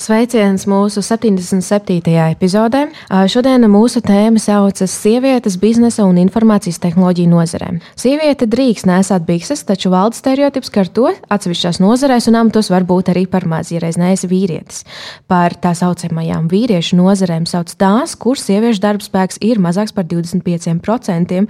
Sveiciens mūsu 77. epizodē. Šodien mūsu tēma saucas Sievietes biznesa un informācijas tehnoloģiju nozarē. Sieviete drīkst nesāt bikses, taču valda stereotips, ka ar to atsevišķās nozarēs un amatos var būt arī par maz, ja reiz neesi vīrietis. Par tā saucamajām vīriešu nozarēm sauc tās, kur sieviešu darbspēks ir mazāks par 25%,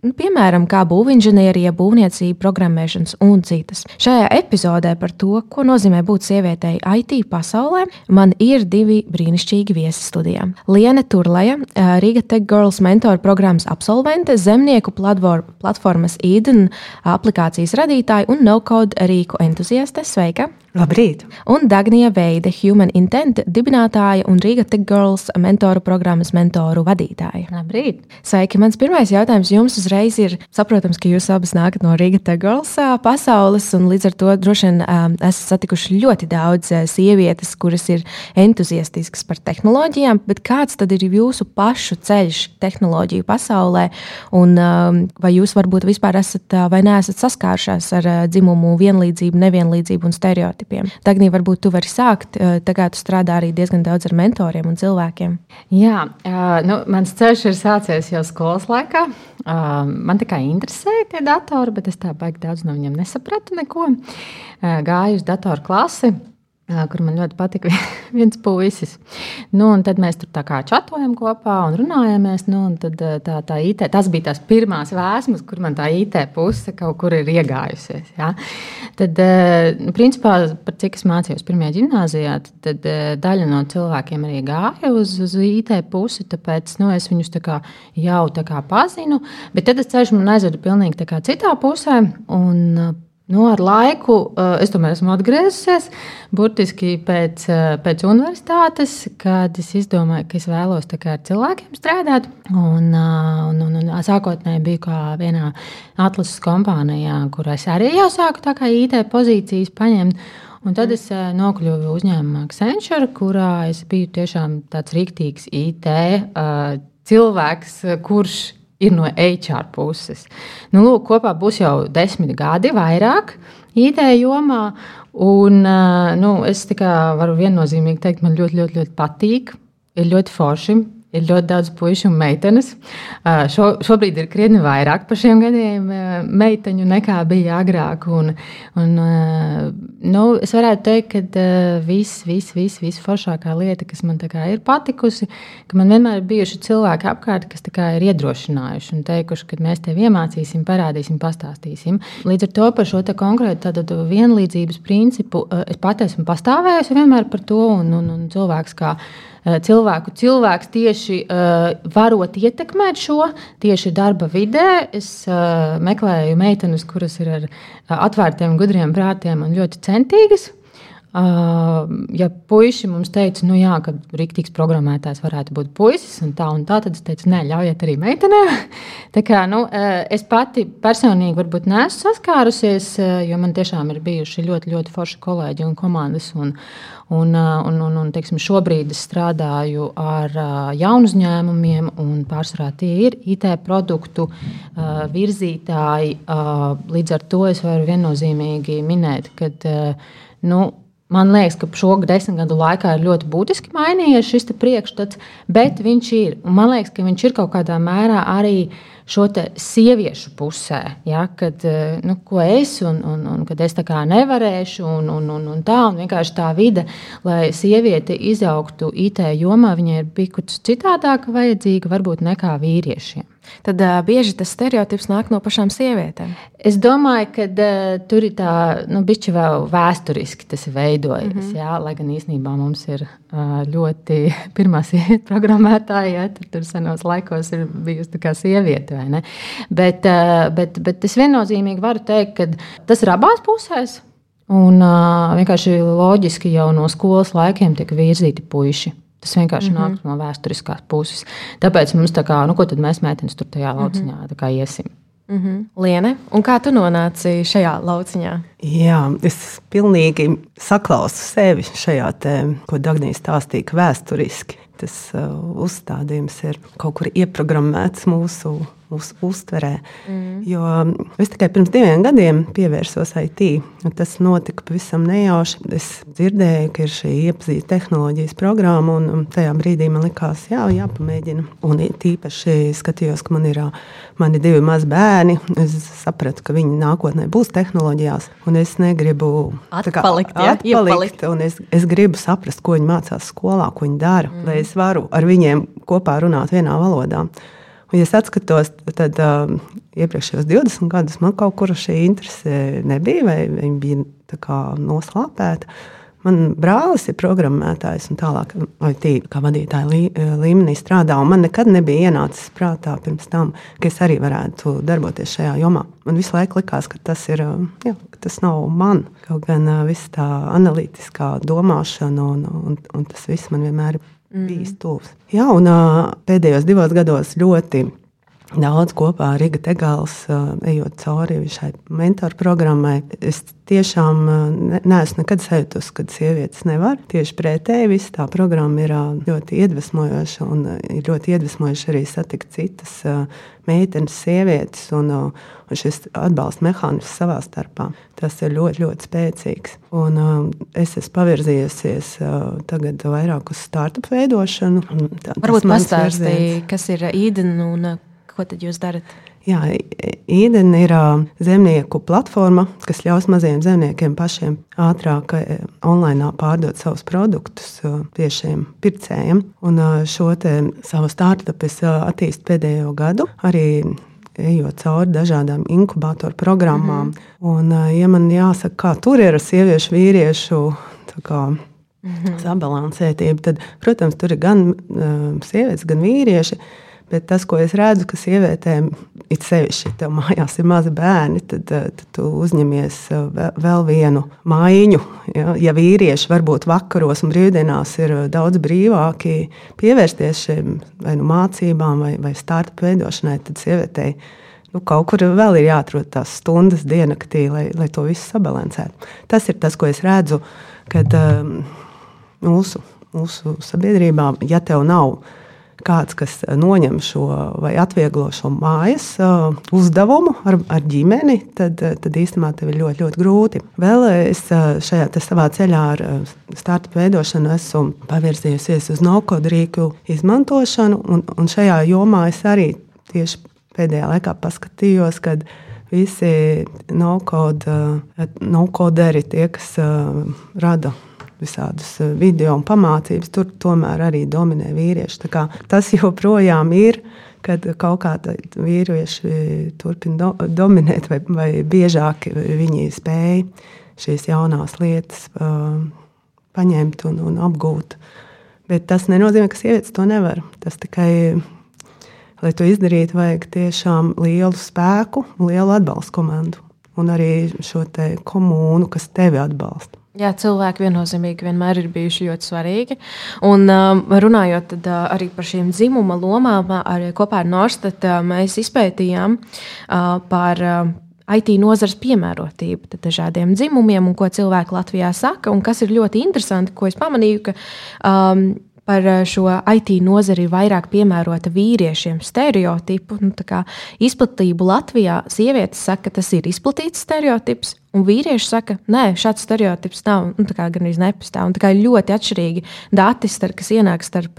Nu, piemēram, kā būvinženierija, būvniecība, programmēšanas un citas. Šajā epizodē par to, ko nozīmē būt sievietei IT pasaulē, man ir divi brīnišķīgi viesi studijā. Liene Turleja, Riga Tech Girls mentoru programmas absolvente, zemnieku platformas Eden aplikācijas radītāja un no-code rīku entuziaste. Sveika! Labrīt! Un Dagnija Veida, Human Intent dibinātāja un Riga Tech Girls mentoru programmas mentoru vadītāja. Labrīt! Sveiki! Mans pirmais jautājums jums uzreiz ir, saprotams, ka jūs abas nākat no Riga Tech Girls pasaules, un līdz ar to droši vien esat satikuši ļoti daudz sievietes, kuras ir entuziastiskas par tehnoloģijām, bet kāds tad ir jūsu pašu ceļš tehnoloģiju pasaulē, un vai jūs varbūt vispār esat vai neesat saskārušās ar dzimumu vienlīdzību, nevienlīdzību un stereotipiem? Tagnī, varbūt tu vari sākt. Eh, tagad tu strādā arī diezgan daudz ar mentoriem un cilvēkiem. Jā, nu, mans ceļš ir sācies jau skolas laikā. Man tikai interesēja tie datori, bet es tā baigi daudz no viņiem nesapratu neko. Gāju uz datoru klasi kur man ļoti patika viens puisis. Nu, tad mēs tur tā kā čatojam kopā un runājamies. Nu, un tad, tā, tā IT, tas bija tās pirmās vēsmas, kur man tā IT puse kaut kur ir iegājusies. Ja? Tad, nu, principā, par cik es mācījos pirmajā gimnājā, tad, tad daļa no cilvēkiem arī gāja uz, uz IT pusi. Tāpēc nu, es viņus tā kā, jau tā kā pazinu. Bet tad tas ceļš man aizveda pilnīgi citā pusē. Un, Nu, ar laiku eh, es tomēr esmu atgriezusies. Burtiski pēc, eh, pēc universitātes, kad es izdomāju, ka es vēlos ar cilvēkiem strādāt. Un, eh, un, un, un sākotnēji biju kā vienā atlases kompānijā, kur es arī jau sāku IT pozīcijas paņemt. Un tad es nokļuvu uzņēmumā Accenture, kurā es biju tiešām tāds rīktīgs IT cilvēks, kurš ir no HR puses. Nu, lūk, kopā būs jau desmit gadi vairāk IT jomā. Un, nu, es varu viennozīmīgi teikt, man ļoti, ļoti, ļoti patīk. Ir ļoti forši ir ļoti daudz puikas un meitenes. Šo, šobrīd ir krietni vairāk par šiem gadiem meiteņu nekā bija agrāk. Un, un, nu, es varētu teikt, ka viss, viss, viss, viss foršākā lieta, kas man ir patikusi, ka man vienmēr ir bijuši cilvēki apkārt, kas ir iedrošinājuši un teikuši, ka mēs tev iemācīsim, parādīsim, pastāstīsim. Līdz ar to par šo konkrētu vienlīdzības principu es pati esmu pastāvējusi vienmēr par to, un, un, un cilvēks kā Eh, cilvēku cilvēks tieši uh, varot ietekmēt šo tieši darba vidē. Es uh, meklēju meitenes, kuras ir ar atvērtiem, gudriem prātiem un ļoti centīgas. Ja puiši mums teica, nu jā, ka rīktīgs programmētājs varētu būt puisis, un tā un tā, tad es teicu, nē, ļaujiet arī meitenēm. tā kā nu, es pati personīgi varbūt neesmu saskārusies, jo man tiešām ir bijuši ļoti, ļoti forši kolēģi un komandas. Un, un, un, un, un teiksim, šobrīd es strādāju ar jaunu uzņēmumiem, un pārsvarā tie ir IT produktu virzītāji. Līdz ar to es varu viennozīmīgi minēt, ka. Nu, Man liekas, ka šo desmit gadu laikā ir ļoti būtiski mainījies šis priekšstats, bet viņš ir. Man liekas, ka viņš ir kaut kādā mērā arī šo sieviešu pusē, ja, kad nu, es un, un, un kad es tā kā nevarēšu, un, un, un, un tā, un vienkārši tā vide, lai sieviete izaugtu IT jomā, viņai ir bijusi citādāka vajadzīga varbūt nekā vīriešiem tad uh, bieži tas stereotips nāk no pašām sievietēm. Es domāju, ka uh, tur ir tā, nu, bišķi vēl vēsturiski tas veidojas. Mm -hmm. jā, lai gan īsnībā mums ir uh, ļoti pirmā sieviete programmētāja, ja, tur, tur senos laikos ir bijusi tā kā sieviete, vai ne? Bet, uh, bet, bet es viennozīmīgi varu teikt, ka tas ir abās pusēs. Un uh, vienkārši loģiski jau no skolas laikiem tiek virzīti puiši. Tas vienkārši mm -hmm. nāk no vēsturiskās puses. Tāpēc mums tā kā, nu, ko tad mēs meitenes tur tajā lauciņā mm -hmm. iesim? Mm -hmm. Liene, un kā tu nonāci šajā lauciņā? Jā, es pilnīgi saklausu sevi šajā tēmā, ko Dagnija stāstīja, ka vēsturiski tas uh, uzstādījums ir kaut kur ieprogrammēts mūsu mūsu uztverē. Mm. Jo es tikai pirms diviem gadiem pievērsos IT. Tas notika pavisam nejauši. Es dzirdēju, ka ir šī iepazīstināta tehnoloģijas programma, un tajā brīdī man likās, jā, jāpamēģina. Un tīpaši skatījos, ka man ir mani divi mazi bērni. Es sapratu, ka viņi nākotnē būs tehnoloģijās, un es negribu atpalikt. Kā, jā, atpalikt es, es gribu saprast, ko viņi mācās skolā, ko viņi dara, mm. lai es varu ar viņiem kopā runāt vienā valodā. Un, ja es atskatos, tad uh, iepriekšējos 20 gadus man kaut kur šī interese nebija, vai viņa bija noslāpēta. Man brālis ir programmētājs un tālāk, vai tīk, kā vadītāja lī, līmenī strādā. Man nekad nebija ienācis prātā pirms tam, ka es arī varētu darboties šajā jomā. Man visu laiku likās, ka tas, ir, jā, ka tas nav man. Kaut gan viss tā analītiskā domāšana un, un, un tas viss man vienmēr ir. Bijis tuvs. Jā, un pēdējos divos gados ļoti daudz kopā ar Riga Tegāls, ejot cauri šai mentoru programmai. Es tiešām neesmu nekad sajūtus, ka sievietes nevar. Tieši pretēji, visa tā programma ir ļoti iedvesmojoša un ir ļoti iedvesmojoša arī satikt citas meitenes, sievietes un, un šis atbalsta mehānisms savā starpā. Tas ir ļoti, ļoti spēcīgs. Un, es esmu pavirzījusies tagad vairāk uz startup veidošanu. Tā, Varbūt pastāstīja, kas ir īdena un ko tad jūs darat? Jā, Eden ir zemnieku platforma, kas ļaus maziem zemniekiem pašiem ātrāk online pārdot savus produktus tiešiem pircējiem. Un šo savu startupu es attīstu pēdējo gadu. Arī ejot cauri dažādām inkubatoru programmām. Mm -hmm. Un, ja man jāsaka, kā tur ir ar sieviešu, vīriešu kā, mm -hmm. sabalansētību, tad, protams, tur ir gan uh, sievietes, gan vīrieši. Bet tas, ko es redzu, ka sievietēm ir sevišķi, ja mājās ir mazi bērni, tad, eh, tad tu uzņemies eh, vēl vienu mājiņu. Ja, ja vīrieši varbūt vakaros un brīvdienās ir eh, daudz brīvāki pievērsties šiem vai nu mācībām vai, vai startup veidošanai, tad sievietei nu, kaut kur vēl ir jāatrod tās stundas diennaktī, lai, lai to visu sabalansētu. Tas ir tas, ko es redzu, kad um, mūsu, mūsu sabiedrībā, ja tev nav kāds, kas noņem šo vai atvieglo šo mājas uh, uzdevumu ar, ar ģimeni, tad, uh, tad īstenībā tev ir ļoti, ļoti grūti. Vēl es šajā savā ceļā ar startu veidošanu esmu pavirzījusies uz no-code rīku izmantošanu, un, un šajā jomā es arī tieši pēdējā laikā paskatījos, kad visi no-code, no-coderi, tie, kas rada visādus eh, video un pamācības, tur tomēr arī dominē vīrieši. Tas joprojām ir, kad kaut kāda vīrieši turpina do, dominēt, vai, vai biežāk viņi spēj šīs jaunās lietas uh, paņemt un, un apgūt. Bet tas nenozīmē, ka sievietes to nevar. Tas tikai, lai to izdarītu, vajag tiešām lielu spēku, lielu atbalstu komandu un arī šo komunu, kas tevi atbalsta. Jā, cilvēki viennozīmīgi vienmēr ir bijuši ļoti svarīgi. Un, um, runājot tad, uh, arī par šīm dzimuma lomām, arī kopā ar Norstat uh, mēs izpētījām uh, par. Uh, IT nozares piemērotību dažādiem dzimumiem un ko cilvēki Latvijā saka. Kas ir ļoti interesanti, ko es pamanīju, ka um, par šo IT nozari ir vairāk piemērota vīriešiem stereotipu. Nu, izplatību Latvijā sievietes saka, ka tas ir izplatīts stereotips, Un vīrieši saka, nē, šāds stereotips nav, nu, gan arī nepastāv. Un, kā ļoti atšķirīgi dati, starp, kas ienāk starp,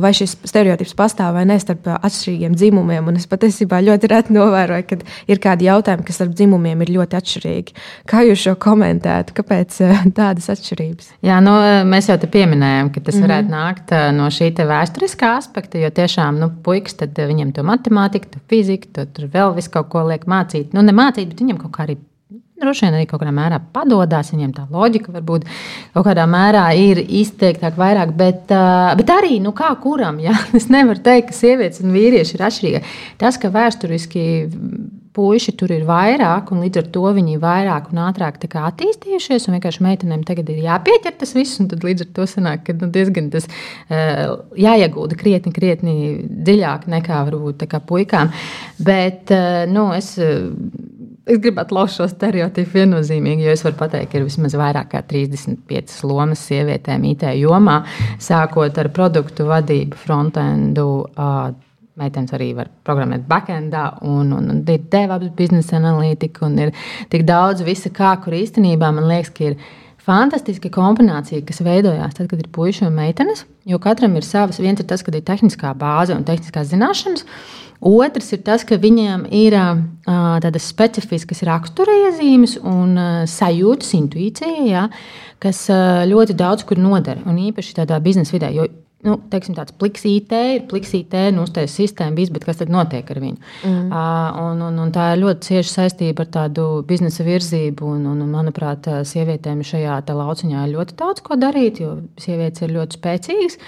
vai šis stereotips pastāv vai ne, starp atšķirīgiem dzimumiem. Un es patiesībā ļoti reti novēroju, ka ir kādi jautājumi, kas starp dzimumiem ir ļoti atšķirīgi. Kā jūs šo komentētu? Kāpēc tādas atšķirības? Jā, nu, mēs jau te pieminējām, ka tas mm -hmm. varētu nākt no šī vēsturiskā aspekta, jo tiešām nu, puikas, tad viņam to matemātiku, to fiziku, to tur vēl visu kaut ko liek mācīt. Nu, ne mācīt, bet viņam kaut kā arī droši vien arī kaut kādā mērā padodas. Viņiem tā loģika varbūt kaut kādā mērā ir izteiktāk, vairāk, bet, bet arī nu, kā kuram. Ja? Es nevaru teikt, ka sievietes un vīrieši ir atšķirīgi. Tas, ka vēsturiski puiši tur ir vairāk, un līdz ar to viņi ir vairāk un ātrāk attīstījušies. Un vienkārši meitenēm tagad ir jāpieķer tas viss, un līdz ar to sanāk, ka nu, diezgan tas uh, jāiegulda krietni, krietni dziļāk nekā varbūt kā puikām. Bet uh, nu, es. Uh, Es gribētu lauzt šo stereotipu viennozīmīgi, jo es varu pateikt, ka ir vismaz vairāk kā 35 lomas sievietēm IT jomā, sākot ar produktu vadību, frontendu. Uh, Meitenes arī var programmēt backendā, un, un, un ir DevOps, biznesa analītika, un ir tik daudz visa kā, kur īstenībā man liekas, ka ir fantastiska kombinācija, kas veidojās tad, kad ir puikas un meitenes. Jo katram ir savs, viens ir tas, kad ir tehniskā bāze un tehniskās zināšanas, Otrs ir tas, ka viņiem ir tādas specifiskas raksturiezīmes un sajūtas, intuīcija, ja, kas ļoti daudz kur noder. Un īpaši tādā biznesa vidē, jo nu, teiksim, tāds pliks IT, ir pliks IT, nu, uztaisīja sistēmu, viss, bet kas tad notiek ar viņu? Mm. Uh, un, un, un tā ir ļoti cieša saistība ar tādu biznesa virzību. Un, un, manuprāt, sievietēm šajā lauciņā ir ļoti daudz ko darīt, jo sievietes ir ļoti spēcīgas.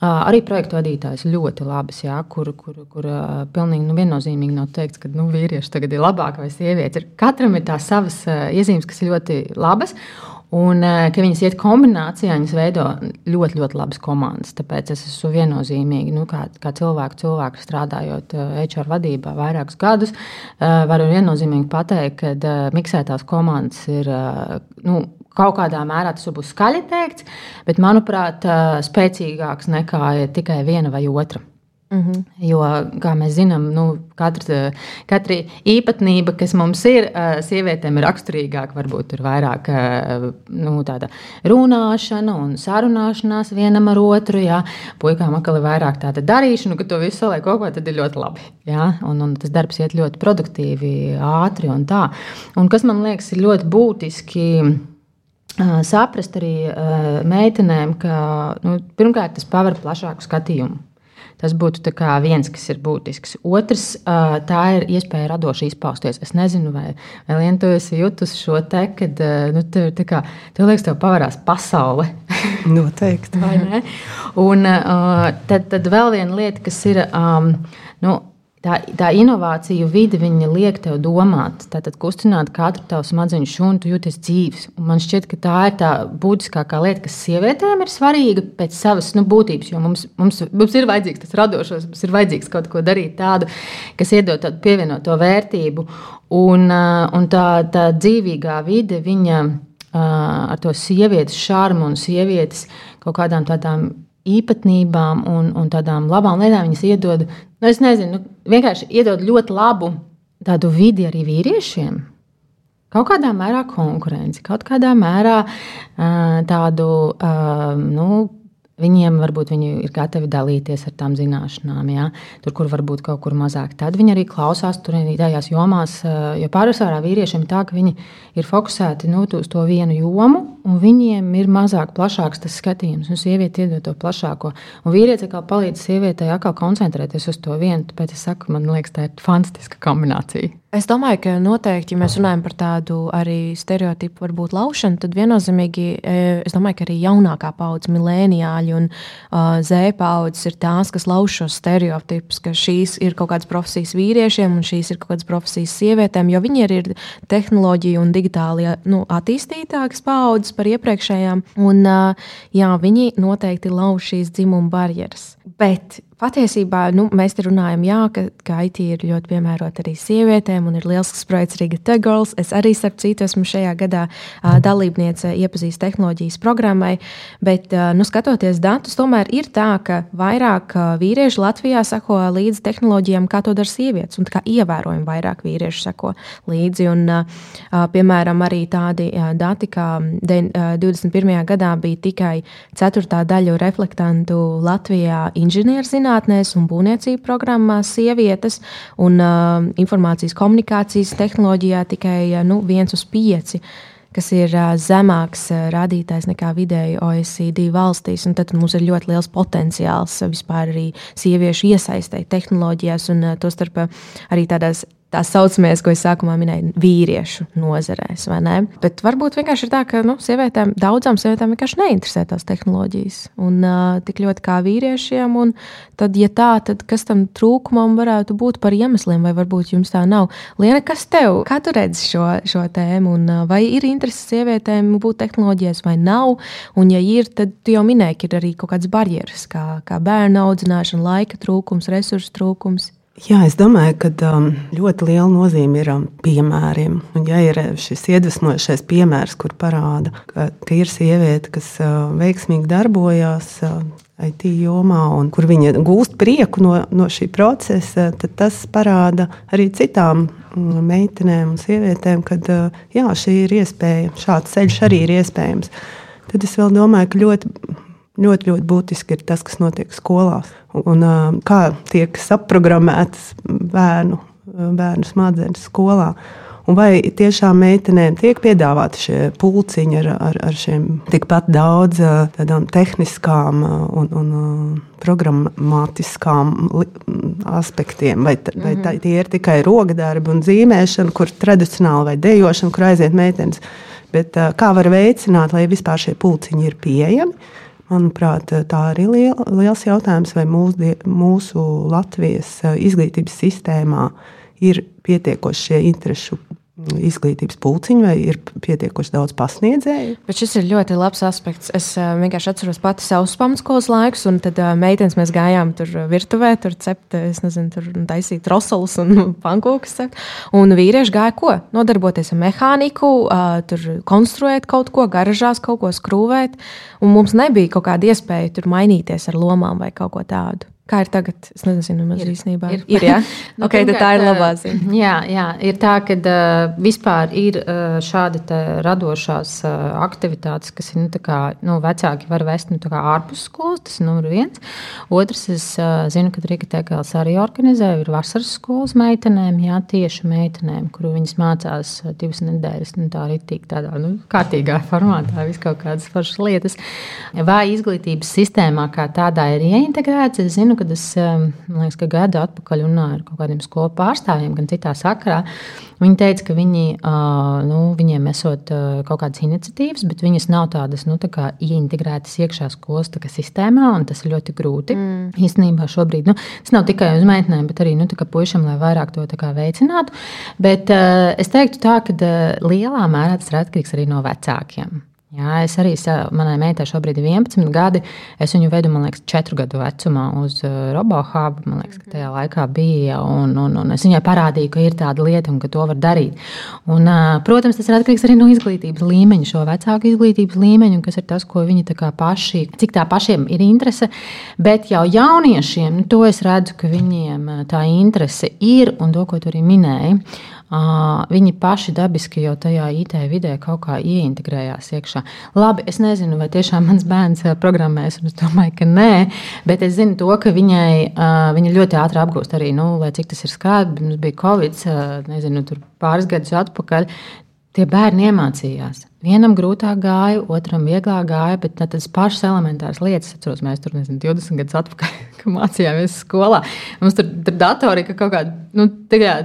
Uh, arī projektu vadītājs ļoti labs, jā, kur, kur, kur uh, pilnīgi nu, viennozīmīgi nav teikts, ka nu, vīrieši tagad ir labāki vai sievietes. Katram ir tās savas uh, iezīmes, kas ir ļoti labas. Un, eh, ka viņas iet kombinācijā, viņas veido ļoti, ļoti labas komandas. Tāpēc es esmu viennozīmīgi, nu, kā, kā cilvēku, cilvēku strādājot HR eh, vadībā vairākus gadus, eh, varu viennozīmīgi pateikt, ka miksētās komandas ir. Nu, Kaut kādā mērā tas būs skaļi teikts, bet, manuprāt, spēcīgāks nekā tikai viena vai otra. Mm -hmm. Jo, kā mēs zinām, nu, katra, katra īpatnība, kas mums ir, sievietēm ir raksturīgāka. Varbūt ir vairāk nu, tāda runāšana un sarunāšanās vienam ar otru. Jā. Puikām atkal ir vairāk tāda darīšana, ka to visu saliek kopā, tad ir ļoti labi. Jā. Un, un tas darbs iet ļoti produktīvi, ātri un tā. Un kas man liekas ir ļoti būtiski saprast arī meitenēm, ka nu, pirmkārt tas paver plašāku skatījumu. Tas būtu viens, kas ir būtisks. Otrs, tā ir iespēja radoši izpausties. Es nezinu, vai Lienu, tu esi jutusi šo te, kad nu, tev, kā, tev liekas, tev pavērās pasaule. Noteikti. Un tad, tad vēl viena lieta, kas ir. Um, nu, Tā, tā inovāciju vide liek tev domāt, tātad kustināt katru tavu smadzeņu šūnu, tu jūties dzīves. Un man šķiet, ka tā ir tā būtiskākā lieta, kas sievietēm ir svarīga pēc savas nu, būtības. Jo mums, mums, mums ir vajadzīgs tas radošs, mums ir vajadzīgs kaut ko darīt tādu, kas iedod tādu pievienoto vērtību. Un, un tā, tā dzīvīgā vide, viņa ar to sievietes šarmu un sievietes kaut kādām tādām īpatnībām un, un tādām labām lietām viņas iedod nu, es nezinu, nu, vienkārši iedod ļoti labu tādu vidi arī vīriešiem. Kaut kādā mērā konkurence, kaut kādā mērā uh, tādu uh, nu, Viņiem varbūt viņi ir gatavi dalīties ar tām zināšanām, ja? tur, kur varbūt kaut kur mazāk. Tad viņi arī klausās tur tajās jomās, jo pārsvarā vīriešiem ir tā, ka viņi ir fokusēti nu, uz to vienu jomu, un viņiem ir mazāk plašāks tas skatījums. Un sieviete iedod to plašāko. Un vīrietis atkal palīdz sievietei atkal koncentrēties uz to vienu. Tāpēc es saku, man liekas, tā ir fantastiska kombinācija. Es domāju, ka noteikti, ja mēs runājam par tādu arī stereotipu, varbūt laušanu, tad viennozīmīgi e, es domāju, ka arī jaunākā paudze, mileniāļi un uh, Z paudzes ir tās, kas lauž šos stereotipus, ka šīs ir kaut kādas profesijas vīriešiem un šīs ir kaut kādas profesijas sievietēm, jo viņi ir, ir tehnoloģija un digitāli nu, attīstītākas paudzes par iepriekšējām. Un, uh, jā, viņi noteikti lauž šīs dzimuma barjeras. Bet patiesībā nu, mēs te runājam, jā, ka, ka IT ir ļoti piemērota arī sievietēm, un ir liels projekts Riga Tegals. Es arī, starp citu, esmu šajā gadā uh, dalībniece iepazīst tehnoloģijas programmai, bet, uh, nu, skatoties datus, tomēr ir tā, ka vairāk uh, vīriešu Latvijā sako līdzi tehnoloģijām, kā to dara sievietes, un kā ievērojami vairāk vīriešu sako līdzi. Un, uh, piemēram, arī tādi uh, dati, kā de, uh, 21. gadā bija tikai ceturtā daļa reflektantu Latvijā inženierzinātnē zinātnēs un būvniecības programmās sievietes, un uh, informācijas komunikācijas tehnoloģijā tikai uh, nu, viens uz pieci kas ir uh, zemāks uh, rādītājs nekā vidēji OECD valstīs. Tad mums ir ļoti liels potenciāls uh, vispār arī sieviešu iesaistē tehnoloģijās un tostarp arī tādās tā saucamies, ko es sākumā minēju, vīriešu nozarēs. Bet varbūt vienkārši ir tā, ka nu, sievietēm, daudzām sievietēm vienkārši neinteresē tās tehnoloģijas. Un uh, tik ļoti kā vīriešiem. Tad, ja tā, tad kas tam trūkumam varētu būt par iemesliem, vai varbūt jums tā nav? Liena, kas tev, kā tu redzi šo, šo tēmu? Un, uh, vai ir interese sievietēm būt tehnoloģijās vai nav? Un, ja ir, tad tu jau minēji, ka ir arī kaut kādas barjeras, kā, kā bērnu audzināšana, laika trūkums, resursu trūkums. Jā, es domāju, ka um, ļoti liela nozīme ir um, piemēriem. Un, ja ir uh, šis iedvesmojošais piemērs, kur parāda, ka, ka ir sieviete, kas uh, veiksmīgi darbojas uh, IT jomā, un kur viņa gūst prieku no, no šī procesa, tad tas parāda arī citām mm, meitenēm un sievietēm, ka jā, šī ir iespēja, šāds ceļš arī ir iespējams. Tad es vēl domāju, ka ļoti ļoti, ļoti būtiski ir tas, kas notiek skolās. Un, un kā tiek saprogrammētas bērnu, bērnu smadzenes skolā. Un vai tiešām meitenēm tiek piedāvāti šie pulciņi ar, ar, ar šiem tikpat daudz tādām tehniskām un, un programmatiskām aspektiem? Vai, vai tā, tie ir tikai rokdarbi un zīmēšana, kur tradicionāli vai dejošana, kur aiziet meitenes? Bet kā var veicināt, lai vispār šie pulciņi ir pieejami? Manuprāt, tā ir liel, liels jautājums, vai mūsu, mūsu Latvijas eh, izglītības sistēmā ir pietiekoši interešu izglītības pulciņu, vai ir pietiekoši daudz pasniedzēju. Bet šis ir ļoti labs aspekts. Es vienkārši atceros pati savus pamatskolas laikus, un tad meitenes mēs gājām tur virtuvē, tur cept, es nezinu, tur taisīt rosolus un pankūkus. Un vīrieši gāja ko? Nodarboties ar mehāniku, tur konstruēt kaut ko, garažās kaut ko skrūvēt, un mums nebija kaut kāda iespēja tur mainīties ar lomām vai kaut ko tādu. Kā ir tagad? Es nezinu, maz ir, īstenībā. Ir, ir jā, nu, okay, pirmkārt, tā ir labā ziņa. Jā, jā, ir tā, ka uh, vispār ir uh, šādi radošās uh, aktivitātes, kas ir nu, kā, nu, vecāki var vest nu, ārpus skolas. Tas ir numur viens. Otrs, es uh, zinu, ka Rīga Tekels arī organizē, ir vasaras skolas meitenēm, jā, tieši meitenēm, kuru viņas mācās divas nedēļas, nu, tā arī tik tādā nu, kārtīgā formātā, vis kaut kādas foršas lietas. Vai izglītības sistēmā kā tādā ir ieintegrēts, es zinu, kad es liekas, ka gadu atpakaļ runāju ar kaut kādiem skolu pārstāvjiem, gan citā sakarā. Viņi teica, ka viņi, nu, viņiem esot kaut kādas iniciatīvas, bet viņas nav tādas nu, tā ieintegrētas iekšā skolas sistēmā, un tas ir ļoti grūti. Mm. Īstenībā šobrīd nu, tas nav tikai uz meitenēm, bet arī nu, puišiem, lai vairāk to veicinātu. Bet es teiktu tā, ka lielā mērā tas ir atkarīgs arī no vecākiem. Jā, es arī manai meitai šobrīd ir 11 gadi. Es viņu vedu, man liekas, 4 gadu vecumā uz uh, RoboHub. Man liekas, ka tajā laikā bija. Un, un, un es viņai parādīju, ka ir tāda lieta un ka to var darīt. Un, uh, protams, tas ir atkarīgs arī no izglītības līmeņa, šo vecāku izglītības līmeņa, kas ir tas, ko viņi paši, cik tā pašiem ir interese. Bet jau jauniešiem, nu, to es redzu, ka viņiem uh, tā interese ir un to, ko tu arī minēji. Viņi paši dabiski jau tajā IT vidē kaut kā ieintegrējās iekšā. Labi, es nezinu, vai tiešām mans bērns programmēs, un es domāju, ka nē, bet es zinu to, ka viņai, viņa ļoti ātri apgūst arī, nu, lai cik tas ir skābi. Mums bija Covid, nezinu, pāris gadus atpakaļ. Tie bērni iemācījās. Vienam grūtāk gāja, otram vieglāk gāja, bet tas pašas elementāras lietas, atceros, mēs tur nezinu, 20 gadus atpakaļ, mācījāmies skolā. Mums tur bija datori, ka kaut kāda nu,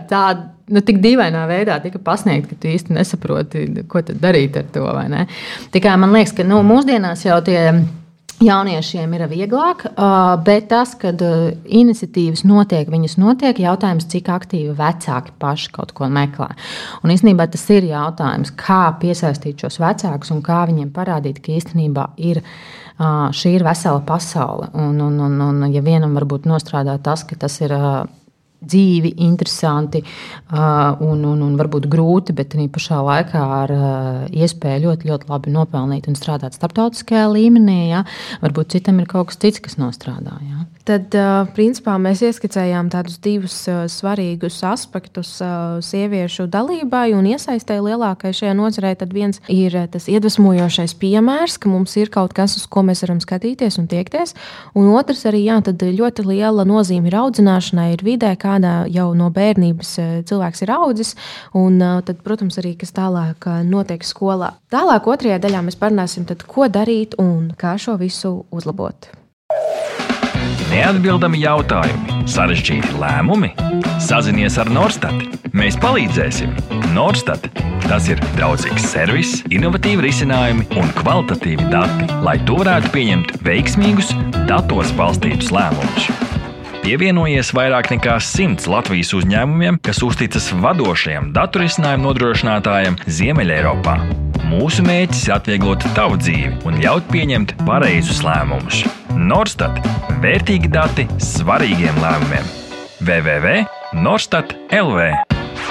tāda nu, tik dīvainā veidā tika pasniegta, ka tu īsti nesaproti, ko darīt ar to. Tikai man liekas, ka nu, mūsdienās jau tie Jauniešiem ir vieglāk, bet tas, kad iniciatīvas notiek, viņas notiek, jautājums, cik aktīvi vecāki paši kaut ko meklē. Un īstenībā tas ir jautājums, kā piesaistīt šos vecākus un kā viņiem parādīt, ka īstenībā ir. Šī ir vesela pasaule. Un, un, un, un ja vienam varbūt nostrādā tas, ka tas ir dzīvi, interesanti un, un, un varbūt grūti, bet arī pašā laikā ar iespēju ļoti, ļoti labi nopelnīt un strādāt starptautiskajā līmenī. Ja? Varbūt citam ir kaut kas cits, kas nostrādā. Ja? Tad, principā, mēs ieskicējām tādus divus svarīgus aspektus sieviešu dalībai un iesaistē lielākai šajā nozarē. Tad viens ir tas iedvesmojošais piemērs, ka mums ir kaut kas, uz ko mēs varam skatīties un tiekties. Un otrs arī jā, ļoti liela nozīme ir audzināšanai, ir vidē, kādā jau no bērnības cilvēks ir audzis. Un tad, protams, arī kas tālāk notiek skolā. Tālāk, otrajā daļā mēs parunāsim, tad, ko darīt un kā šo visu uzlabot. Neatbildami jautājumi Sarežģīti lēmumi? Sazinies ar Norstat. Mēs palīdzēsim. Norstat. Tas ir draudzīgs servis, innovatīvi risinājumi un kvalitatīvi dati, lai to varētu pieņemt veiksmīgus, datos balstītus lēmumus. Pievienojies vairāk nekā simts Latvijas uzņēmumiem, kas uzticas vadošajam datorisinājumu nodrošinātājam Ziemeļeiropā. Mūsu mērķis ir atvieglot tavu dzīvi un ļaut pieņemt pareizus lēmumus. Norstat - vērtīgi dati svarīgiem lēmumiem. www.norstat LV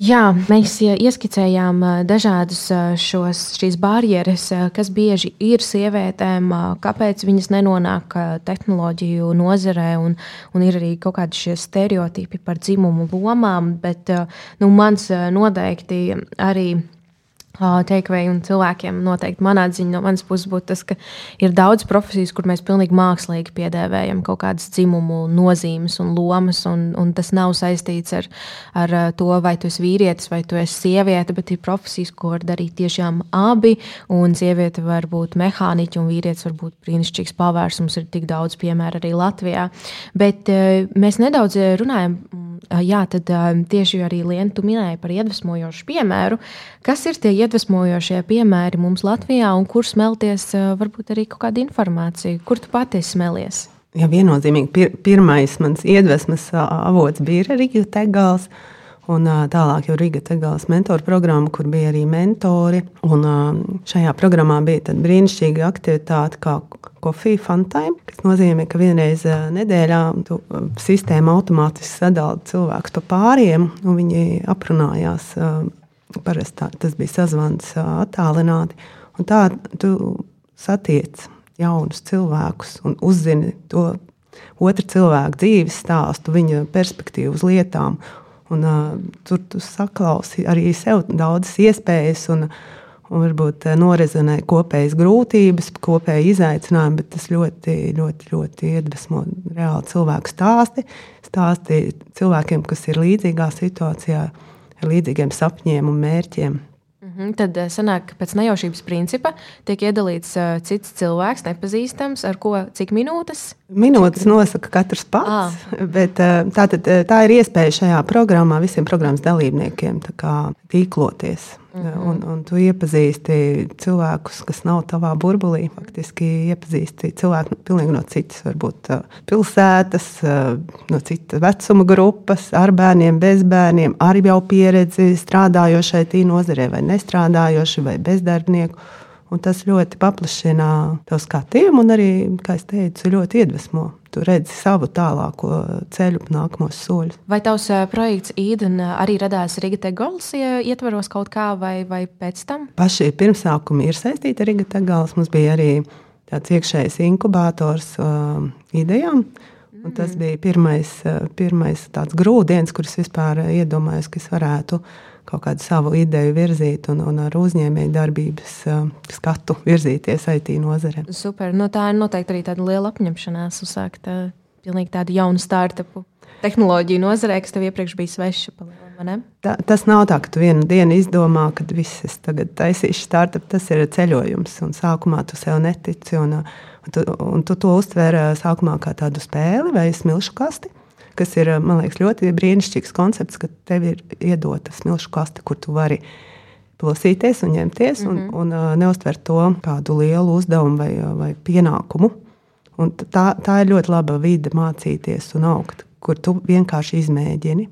Jā, mēs ieskicējām dažādas šos, šīs barjeras, kas bieži ir sievietēm, kāpēc viņas nenonāk tehnoloģiju nozarē, un, un ir arī kaut kādi šie stereotipi par dzimumu lomām. Bet nu, mans noteikti arī Takeaway un cilvēkiem noteikti manā ziņā, no manas puses, būtu tas, ka ir daudz profesijas, kur mēs pilnīgi mākslīgi piedēvējam kaut kādas dzimumu nozīmes un lomas. Un, un tas nav saistīts ar, ar to, vai tu esi vīrietis vai tu esi sieviete, bet ir profesijas, ko var darīt tiešām abi. Un sieviete var būt mehāniķa, un vīrietis var būt brīnišķīgs pavārs. Mums ir tik daudz piemēru arī Latvijā. Bet mēs nedaudz runājam jā, tad tieši arī Lienu tu minēji par iedvesmojošu piemēru. Kas ir tie iedvesmojošie piemēri mums Latvijā un kur smelties varbūt arī kaut kāda informācija? Kur tu pati smelies? Jā, viennozīmīgi. Pir, pirmais mans iedvesmas avots bija Rīgas Tegāls. Un tālāk jau Riga Tegālas mentoru programma, kur bija arī mentori. Un šajā programmā bija brīnišķīga aktivitāte, kā Coffee Fun Time, kas nozīmē, ka vienreiz nedēļā tu, sistēma automātiski sadala cilvēkus pa pāriem, un viņi aprunājās. Parasti tas bija sazvans attālināti. Un tā tu satiec jaunus cilvēkus un uzzini to otru cilvēku dzīves stāstu, viņa perspektīvu uz lietām. Un, uh, tur tu saklausi arī sev daudzas iespējas. Un, un varbūt norezonē kopējas grūtības, kopēji izaicinājumi, bet tas ļoti, ļoti, ļoti iedvesmo reāli cilvēku stāsti. Stāsti cilvēkiem, kas ir līdzīgā situācijā, ar līdzīgiem sapņiem un mērķiem. Mhm, tad sanāk, ka pēc nejaušības principa tiek iedalīts cits cilvēks, nepazīstams, ar ko cik minūtes? Minūtes nosaka katrs pats. À. Bet, uh, tā, tad, tā ir iespēja šajā programmā visiem programmas dalībniekiem tīkloties. Mm -hmm. un, un tu iepazīsti cilvēkus, kas nav tavā burbulī. Faktiski iepazīsti cilvēku pilnīgi no citas, varbūt pilsētas, no citas vecuma grupas, ar bērniem, bez bērniem, ar jau pieredzi strādājošai tī nozarē, vai nestrādājoši, vai bezdarbnieku. Un tas ļoti paplašina to skatījumu, un arī, kā jau teicu, ļoti iedvesmo tu redzi savu tālāko ceļu, nākamos soļus. Vai tavs projekts Īden arī radās Riga Gals ietvaros kaut kā, vai, vai pēc tam? Paši pirmsākumi ir saistīti ar Riga Gals. Mums bija arī tāds iekšējs inkubators uh, idejām. Un tas mm. bija pirmais, pirmais tāds grūdienis, kurus vispār iedomājos, ka es varētu kaut kādu savu ideju virzīt un, un ar uzņēmēju darbības uh, skatu virzīties IT nozarē. Super. No tā ir noteikti arī tāda liela apņemšanās uzsākt uh, pilnīgi tādu jaunu startupu tehnoloģiju nozarē, kas tev iepriekš bija sveša. Tā, tas nav tā, ka tu vienu dienu izdomā, ka viss es tagad taisīšu startup. Tas ir ceļojums, un sākumā tu sev netici. Un, un, tu, un tu to uztver sākumā kā tādu spēli vai smilšu kasti kas ir liekas, ļoti brīnišķīgs koncepts, ka tev ir iedota smilšu kaste, kur tu vari plosīties un ņemties, mm -hmm. un, un neuztvert to kādu lielu uzdevumu vai, vai pienākumu. Un tā, tā ir ļoti laba vide mācīties un augt, kur tu vienkārši izmēģini.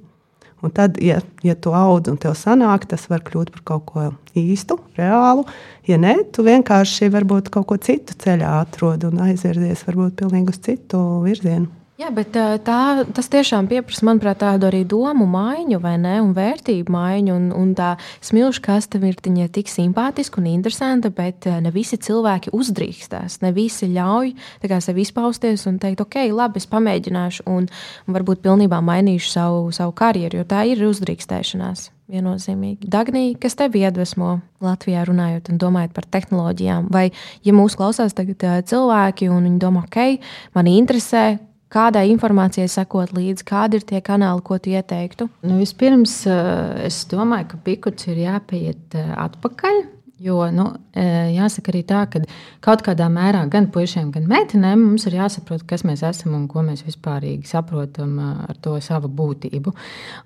Un tad, ja, ja tu audz un tev sanāk, tas var kļūt par kaut ko īstu, reālu. Ja nē, tu vienkārši varbūt kaut ko citu ceļā atrod un aizvirzies varbūt pilnīgi uz citu virzienu. Jā, bet tā, tas tiešām pieprasa, manuprāt, tādu arī domu maiņu, vai ne, un vērtību maiņu. Un, un tā smilšu kaste ir tik simpātiska un interesanta, bet ne visi cilvēki uzdrīkstās. Ne visi ļauj sev izpausties un teikt, ok, labi, es pamēģināšu, un, un varbūt pilnībā mainīšu savu, savu karjeru, jo tā ir uzdrīkstēšanās. viennozīmīgi. Dagnī, kas tevi iedvesmo Latvijā runājot un domājot par tehnoloģijām? Vai, ja mūs klausās tagad cilvēki un viņi domā, ok, mani interesē, kādai informācijai sekot līdzi, kādi ir tie kanāli, ko tu ieteiktu? Nu, vispirms, es domāju, ka pikuts ir jāpieiet atpakaļ Jo nu, e, jāsaka arī tā, ka kaut kādā mērā gan puišiem, gan meitenēm mums ir jāsaprot, kas mēs esam un ko mēs vispār saprotam e, ar to savu būtību.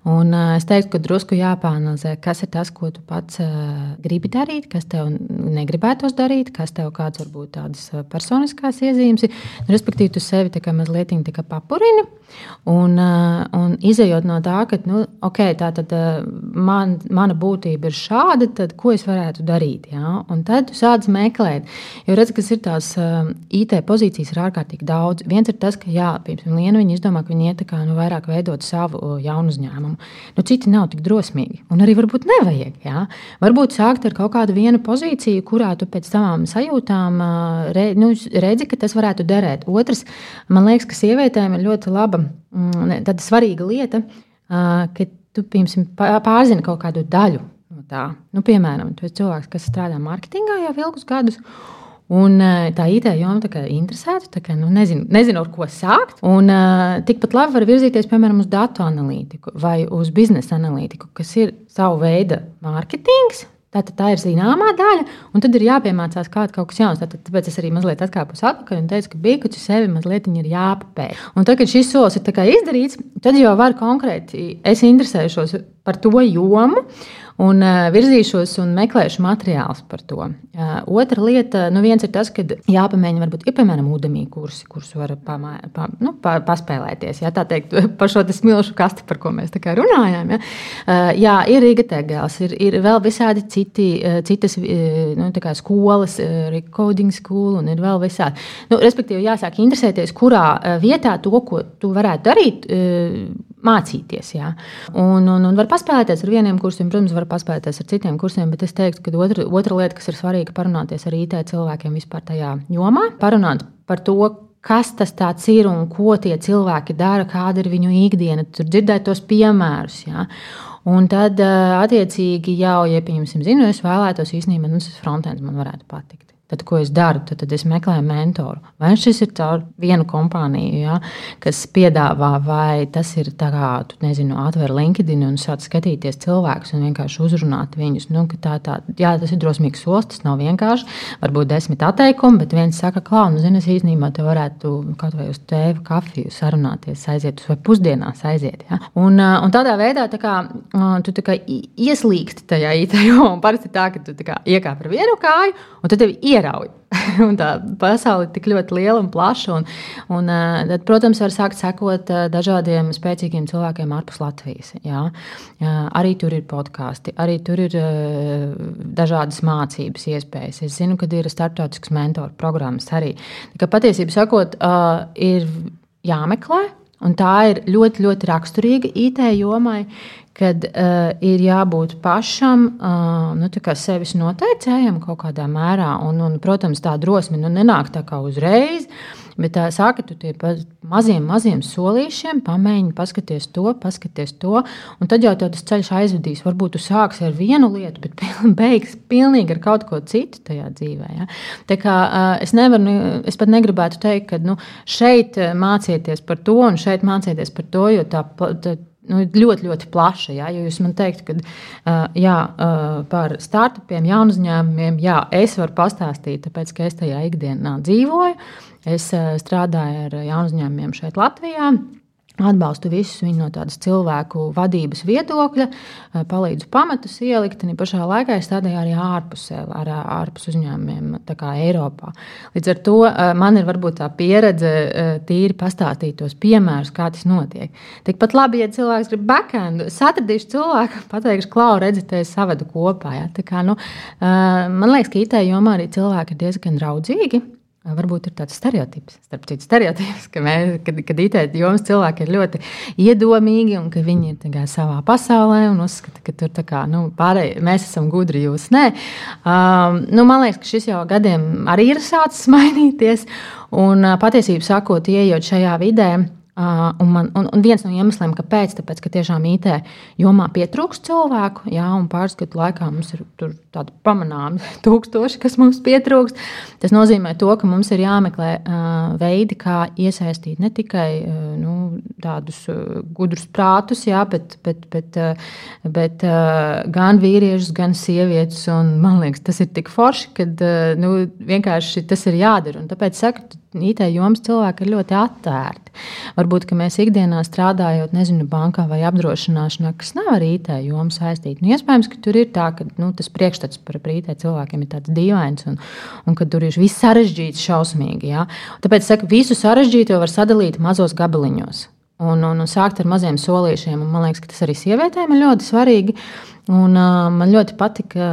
Un e, es teiktu, ka drusku jāpāanalizē, kas ir tas, ko tu pats gribi darīt, kas tev negribētos darīt, kas tev kāds varbūt tādas personiskās iezīmes ir. Respektīvi, tu sevi tā kā mazliet papurini. Un, un izējot no tā, ka nu, okay, tā tad, man, mana būtība ir šāda, tad ko es varētu darīt? Darīt. Ja? Un tad tu sāc meklēt, jo redz, kas ir tās uh, IT pozīcijas, ir ārkārtīgi daudz. Viens ir tas, ka, jā, piemēram, Lienu izdomā, ka viņi iet kā, nu, vairāk veidot savu uh, jaunu uzņēmumu. Nu, citi nav tik drosmīgi, un arī varbūt nevajag. Ja? Varbūt sākt ar kaut kādu vienu pozīciju, kurā tu pēc savām sajūtām uh, re, nu, redzi, ka tas varētu derēt. Otrs, man liekas, ka sievietēm ir ļoti laba, mm, tāda svarīga lieta, uh, ka tu, piemēram, pārzini kaut kādu daļu tā. Nu, piemēram, tu esi cilvēks, kas strādā mārketingā jau ilgus gadus. Un eh, tā IT joma tā interesēta, tā kā, nu, nezinu, nezinu, ar ko sākt. Un uh, tikpat labi var virzīties, piemēram, uz datu analītiku vai uz biznesa analītiku, kas ir savu veidu mārketings, Tātad tā ir zināmā daļa, un tad ir jāpiemācās kaut kas jauns. Tātad, tāpēc es arī mazliet atkāpos atpakaļ un teicu, ka kas sevi mazliet ir jāpapēta. Un tagad, kad šis solis ir izdarīts, tad jau var konkrēti es interesēšos par to jomu un uh, virzīšos un meklēšu materiālus par to. Uh, otra lieta, nu viens ir tas, ka jāpamēģina, varbūt, ir piemēram ūdenī kursi, kurus var pamā, pa, nu, pa, paspēlēties. Jā, tā teikt, par šo smilšu kasti, par ko mēs runājām. Jā, uh, jā ir Riga Tegels, ir, ir vēl visādi citi, citas nu, skolas, uh, recording school un ir vēl visādi. Nu, respektīvi, jāsāk interesēties, kurā vietā to, ko tu varētu darīt. Mācīties. Jā. Un, un, un var paspēlēties ar vieniem kursiem, protams, var paspēlēties ar citiem kursiem, bet es teiktu, ka otra, otra lieta, kas ir svarīga, parunāties ar IT cilvēkiem vispār tajā jomā, parunāt par to, kas tas ir un ko tie cilvēki dara, kāda ir viņu ikdiena, tur dzirdēt tos piemērus. Ja? Un tad, attiecīgi, jau, ja, piemēram, zinu, es vēlētos īstenībā, nu, tas frontends man varētu patikt. Tad, ko es daru, tad, tad es meklēju mentoru. Vai šis ir caur vienu kompāniju, ja, kas piedāvā, vai tas ir tā kā, tu nezinu, atver LinkedIn un sāc skatīties cilvēkus un vienkārši uzrunāt viņus. Nu, tā, tā, jā, tas ir drosmīgs solis, tas nav vienkārši. Varbūt desmit atteikumi, bet viens saka, ka, nu, zini, es īstenībā te varētu kaut vai uz tēvu, kafiju sarunāties, aiziet uz vai pusdienās aiziet. Ja. Un, un tādā veidā tā kā, tu tā kā ieslīgsti tajā IT jomā. Parasti tā, ka tu kā, iekāp ar vienu kāju un tad tev ir ierauj. un tā pasaule ir tik ļoti liela un plaša. Un, un, tad, protams, var sākt sekot dažādiem spēcīgiem cilvēkiem ārpus Latvijas. Jā. Arī tur ir podkāsti, arī tur ir dažādas mācības iespējas. Es zinu, ka ir starptautiskas mentoru programmas arī. Patiesībā sakot, ir jāmeklē. Un tā ir ļoti, ļoti raksturīga IT jomai, kad uh, ir jābūt pašam uh, nu, sevis noteicējam kaut kādā mērā. Un, un, protams, tā drosme nu, nenāk tā kā uzreiz. Bet tā sāka tu tie maziem, maziem solīšiem, pamēģini, paskaties to, paskaties to, un tad jau tas ceļš aizvedīs. Varbūt tu sāksi ar vienu lietu, bet beigs pilnīgi ar kaut ko citu tajā dzīvē. Ja? Tā kā es nevaru, es pat negribētu teikt, ka nu, šeit mācieties par to un šeit mācieties par to, jo tā, tā nu, ļoti, ļoti plaša. Ja? Jo jūs man teiktu, ka uh, jā, uh, par startupiem, jaunu uzņēmumiem, jā, es varu pastāstīt, tāpēc ka es tajā ikdienā dzīvoju. Es uh, strādāju ar jaunu uzņēmumiem šeit Latvijā. Atbalstu visus viņu no tādas cilvēku vadības viedokļa, eh, palīdzu pamatus ielikt, un pašā laikā es strādāju arī ārpusē, ar, ārpus uzņēmumiem, kā Eiropā. Līdz ar to eh, man ir varbūt tā pieredze eh, tīri pastāstīt tos piemērus, kā tas notiek. Tikpat labi, ja cilvēks grib backendu, es atradīšu cilvēku, pateikšu, klau, redzi, te es savedu kopā. Ja? Kā, nu, man liekas, ka IT jomā arī cilvēki ir diezgan draudzīgi. Varbūt ir tāds stereotips, starp citu, stereotips, ka, mēs, kad, kad IT jomas cilvēki ir ļoti iedomīgi un ka viņi ir savā pasaulē un uzskata, ka tur kā, nu, pārēj, mēs esam gudri, jūs nē. Um, nu, man liekas, ka šis jau gadiem arī ir sācis mainīties. Un patiesībā sakot, ieejot šajā vidē, Uh, un, man, un, un viens no iemesliem, kāpēc, tāpēc, ka tiešām IT jomā pietrūkst cilvēku, jā, un pāris gadu laikā mums ir tādi pamanāmi tūkstoši, kas mums pietrūkst. Tas nozīmē, to, ka mums ir jāmeklē uh, veidi, kā iesaistīt ne tikai uh, nu, tādus uh, gudrus prātus, jā, bet, bet, bet, uh, bet uh, gan vīriešus, gan sievietes. Un, man liekas, tas ir tik forši, ka uh, nu, vienkārši tas ir jādara. Un tāpēc saku, IT jomas cilvēki ir ļoti atvērti. Varbūt mēs ikdienā strādājot, nezinu, bankā vai apdrošināšanā, kas nav ar IT jomu saistīti. Nu, iespējams, ka tur ir tā, ka nu, tas priekšstats par IT cilvēkiem ir tāds dīvains un, un ka tur ir viss sarežģīts, šausmīgi. Ja? Tāpēc saku, visu sarežģīto var sadalīt mazos gabaliņos. Un, un, un sākt ar maziem solīšiem. Un man liekas, ka tas arī sievietēm ir ļoti svarīgi. Un, uh, man ļoti patika,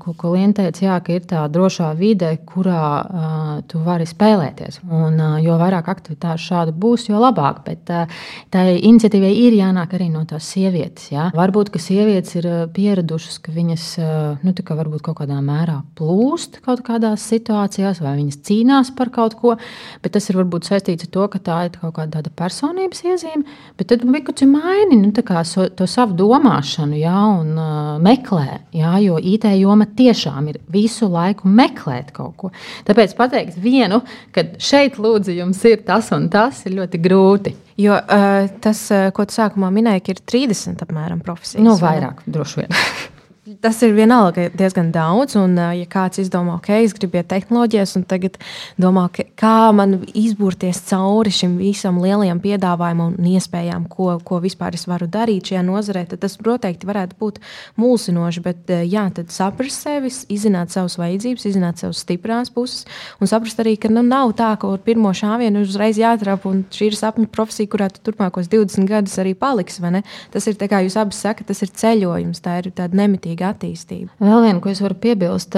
ko, ko Liena teica, jā, ka ir tā drošā vide, kurā uh, tu vari spēlēties. Un, uh, jo vairāk aktivitāšu šādu būs, jo labāk. Bet uh, tā iniciatīvai ir jānāk arī no tās sievietes. Jā. Varbūt, ka sievietes ir pieradušas, ka viņas uh, nu, kā varbūt kaut kādā mērā plūst kaut kādās situācijās, vai viņas cīnās par kaut ko. Bet tas ir varbūt saistīts ar to, ka tā ir kaut kāda personības iezīme. Bet tad vienkārši maini nu, so, to savu domāšanu. Jā, un, meklē, jā, jo IT joma tiešām ir visu laiku meklēt kaut ko. Tāpēc pateikt vienu, ka šeit lūdzu jums ir tas un tas, ir ļoti grūti. Jo uh, tas, ko tu sākumā minēji, ir 30 apmēram profesijas. Nu, vairāk, droši vien. Tas ir vienalga diezgan daudz, un, ja kāds izdomā, ok, es gribu iet tehnoloģijas, un tagad domā, kā man izburties cauri šim visam lielajam piedāvājumam un iespējām, ko, ko vispār es varu darīt šajā nozarē, tad tas noteikti varētu būt mulsinoši. Bet, jā, tad saprast sevi, izzināt savas vajadzības, izzināt savas stiprās puses, un saprast arī, ka nu, nav tā, ka ar pirmo šāvienu uzreiz jāatrap, un šī ir sapņu profesija, kurā tu turpmākos 20 gadus arī paliksi. Tas ir, kā jūs abi sakat, tas ir ceļojums, tā ir tāda nemitīga ilgspējīga attīstība. Vēl viena, ko es varu piebilst,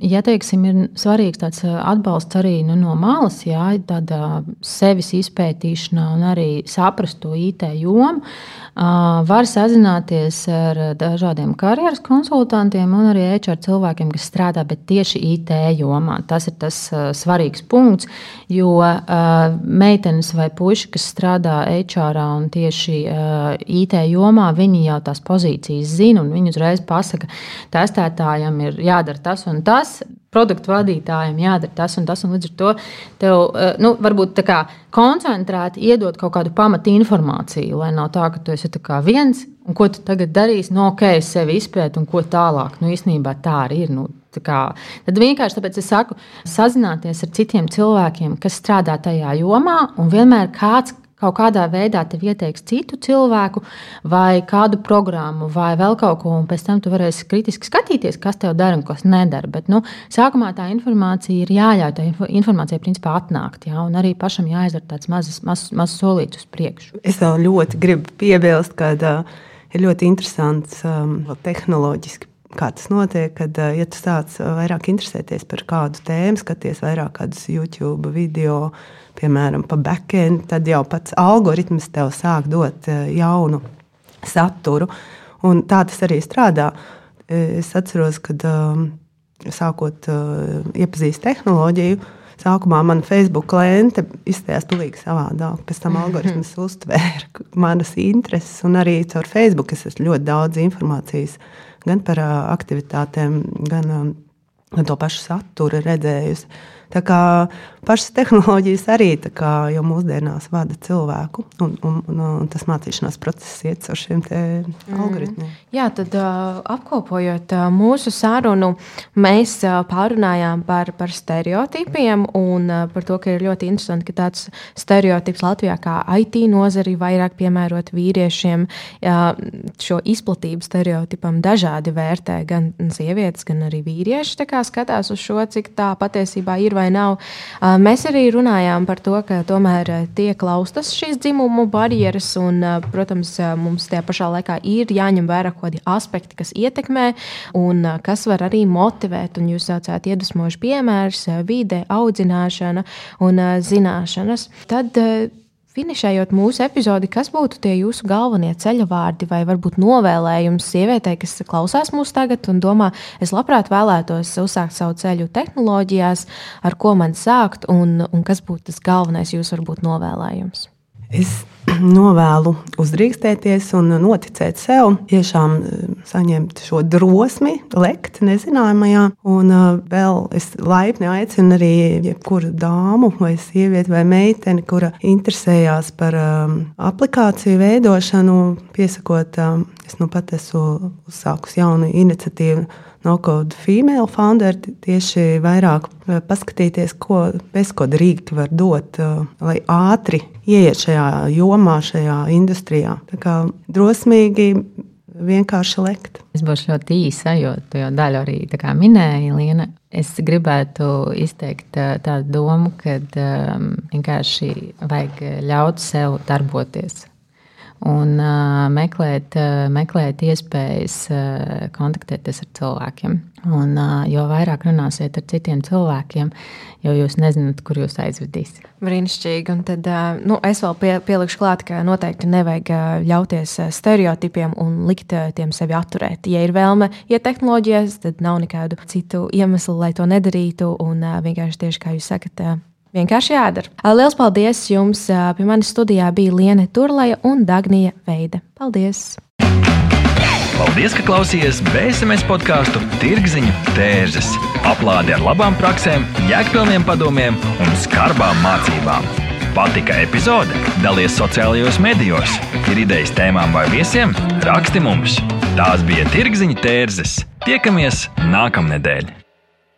ja teiksim, ir svarīgs tāds atbalsts arī nu, no malas, jā, tāda sevis izpētīšana un arī saprast to IT jomu, var sazināties ar dažādiem karjeras konsultantiem un arī HR cilvēkiem, kas strādā tieši IT jomā. Tas ir tas svarīgs punkts, jo meitenes vai puiši, kas strādā HR un tieši IT jomā, viņi jau tās pozīcijas zina un viņi uzreiz pasaka, pasaka, testētājam ir jādara tas un tas, produktu vadītājiem jādara tas un tas. Un līdz ar to tev eh, nu, varbūt tā kā koncentrēti iedot kaut kādu pamatu informāciju, lai nav tā, ka tu esi viens. Un ko tu tagad darīsi? No nu, ok, es sevi izpētu, un ko tālāk. Nu, īstenībā tā arī ir. Nu, tā kā, tad vienkārši tāpēc es saku, sazināties ar citiem cilvēkiem, kas strādā tajā jomā, un vienmēr kāds, kaut kādā veidā tev ieteiks citu cilvēku, vai kādu programmu, vai vēl kaut ko, un pēc tam tu varēsi kritiski skatīties, kas tev dara un kas nedara. Bet nu, sākumā tā informācija ir jāļauj tā informācija principā atnākt, jā, un arī pašam jāizdara tāds mazs maz, maz solīts uz priekšu. Es vēl ļoti gribu piebilst, ka uh, ir ļoti interesants um, tehnoloģiski kā tas notiek, kad ja tu sāc vairāk interesēties par kādu tēmu, skaties vairāk kādus YouTube video, piemēram, pa backend, tad jau pats algoritms tev sāk dot jaunu saturu. Un tā tas arī strādā. Es atceros, kad sākot iepazīt tehnoloģiju, Sākumā man Facebook kliente izskatījās pilnīgi savādāk. Pēc tam algoritms uztvēra manas intereses, un arī caur Facebook es esmu ļoti daudz informācijas gan par aktivitātēm, gan, to pašu saturu redzējusi. Tā kā pašas tehnoloģijas arī kā, jau mūsdienās vada cilvēku, un, un, un, un tas mācīšanās process iet caur šiem mm. algoritmiem. Jā, tad uh, apkopojot uh, mūsu sarunu, mēs uh, pārunājām par, par stereotipiem un uh, par to, ka ir ļoti interesanti, ka tāds stereotips Latvijā kā IT nozari vairāk piemērot vīriešiem. Uh, šo izplatību stereotipam dažādi vērtē gan sievietes, gan arī vīrieši skatās uz šo, cik tā patiesībā ir vai nav. Mēs arī runājām par to, ka tomēr tiek laustas šīs dzimumu barjeras, un, protams, mums tajā pašā laikā ir jāņem vērā kaut kādi aspekti, kas ietekmē un kas var arī motivēt. Un jūs saucāt iedvesmojuši piemērus, vide, audzināšana un zināšanas. Tad Finišējot mūsu epizodi, kas būtu tie jūsu galvenie ceļa vārdi vai varbūt novēlējums sievietei, kas klausās mūsu tagad un domā, es labprāt vēlētos uzsākt savu ceļu tehnoloģijās, ar ko man sākt un, un kas būtu tas galvenais jūsu varbūt novēlējums? Es novēlu uzdrīkstēties un noticēt sev, tiešām eh, saņemt šo drosmi, lekt nezinājumajā. Un eh, vēl es laipni aicinu arī jebkuru dāmu, vai sievieti, vai meiteni, kura interesējās par um, aplikāciju veidošanu, piesakot, um, es nu pat esmu uzsākusi jaunu iniciatīvu no-code female founder tieši vairāk eh, paskatīties, ko bezkoda rīki var dot, eh, lai ātri ieiet šajā jomā, šajā industrijā. Tā kā drosmīgi. Vienkārši lekt. Es būšu ļoti īsa, jo tu jau daļu arī minēji, Liena. Es gribētu izteikt eh, tādu domu, ka um, vienkārši vajag ļaut sev darboties un uh, meklēt, uh, meklēt iespējas uh, kontaktēties ar cilvēkiem. Un, uh, jo vairāk runāsiet ar citiem cilvēkiem, jo jūs nezināt, kur jūs aizvedīs. Brīnišķīgi. Un tad uh, nu, es vēl pie, pielikšu klāt, ka noteikti nevajag uh, ļauties stereotipiem un likt uh, tiem sevi atturēt. Ja ir vēlme iet tehnoloģijās, tad nav nekādu citu iemeslu, lai to nedarītu. Un uh, vienkārši tieši kā jūs sakat, uh, Vienkārši jādara. Lielas paldies jums! Pie manis studijā bija Liene Turlaja un Dagnija Veide. Paldies! Paldies, ka klausījāties BSMS podkāstu Tirziņu tērzes. Aplādi ar labām praktiskām, jēgpilniem padomiem un skarbām mācībām. Patika epizode? Dalies sociālajos medijos, ir idejas tēmām vai viesiem? Raksti mums! Tās bija Tirziņu tērzes. Tiekamies nākamnedēļ!